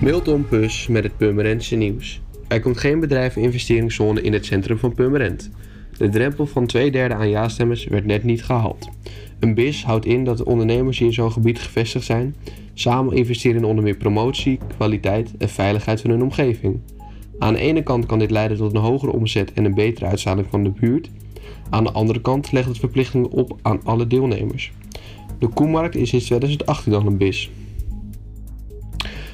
Milton Pus met het Purmerendse nieuws. Er komt geen bedrijven-investeringszone in het centrum van Purmerend. De drempel van twee derde aan ja-stemmers werd net niet gehaald. Een BIS houdt in dat de ondernemers die in zo'n gebied gevestigd zijn, samen investeren in onder meer promotie, kwaliteit en veiligheid van hun omgeving. Aan de ene kant kan dit leiden tot een hogere omzet en een betere uitstraling van de buurt. Aan de andere kant legt het verplichtingen op aan alle deelnemers. De Koemarkt is sinds 2018 al een BIS.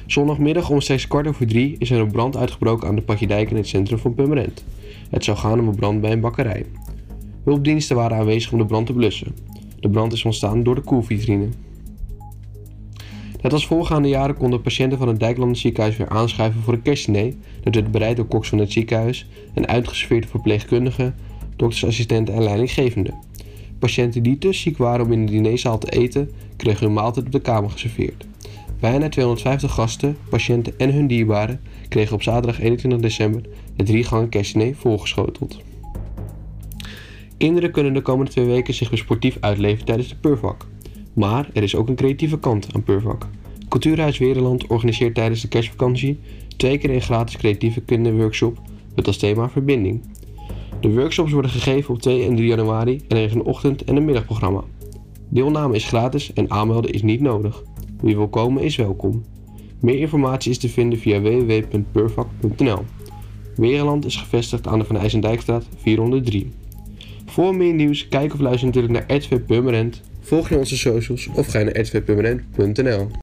Zondagmiddag om 6 kwart over drie is er een brand uitgebroken aan de Patjedijk in het centrum van Purmerend. Het zou gaan om een brand bij een bakkerij. Hulpdiensten waren aanwezig om de brand te blussen. De brand is ontstaan door de koelvitrine. Net als voorgaande jaren konden patiënten van het Dijkland ziekenhuis weer aanschuiven voor een kerstdiner. Dat werd bereid door koks van het ziekenhuis en uitgeserveerde verpleegkundigen, doktersassistenten en leidinggevenden. Patiënten die te ziek waren om in de dinerzaal te eten, kregen hun maaltijd op de kamer geserveerd. Bijna 250 gasten, patiënten en hun dierbaren kregen op zaterdag 21 december het drie gangen kerstdiner voorgeschoteld. Kinderen kunnen de komende twee weken zich weer sportief uitleven tijdens de Purvak. Maar er is ook een creatieve kant aan Purvak. Cultuurhuis Wereland organiseert tijdens de kerstvakantie twee keer een gratis creatieve kinderworkshop met als thema verbinding. De workshops worden gegeven op 2 en 3 januari en er is een ochtend- en een middagprogramma. Deelname is gratis en aanmelden is niet nodig. Wie wil komen is welkom. Meer informatie is te vinden via www.purvak.nl. Wereland is gevestigd aan de Van IJsendijkstraat 403. Voor meer nieuws, kijk of luister natuurlijk naar RTV Purmerend. Volg je onze socials of ga naar rtvpurmerend.nl.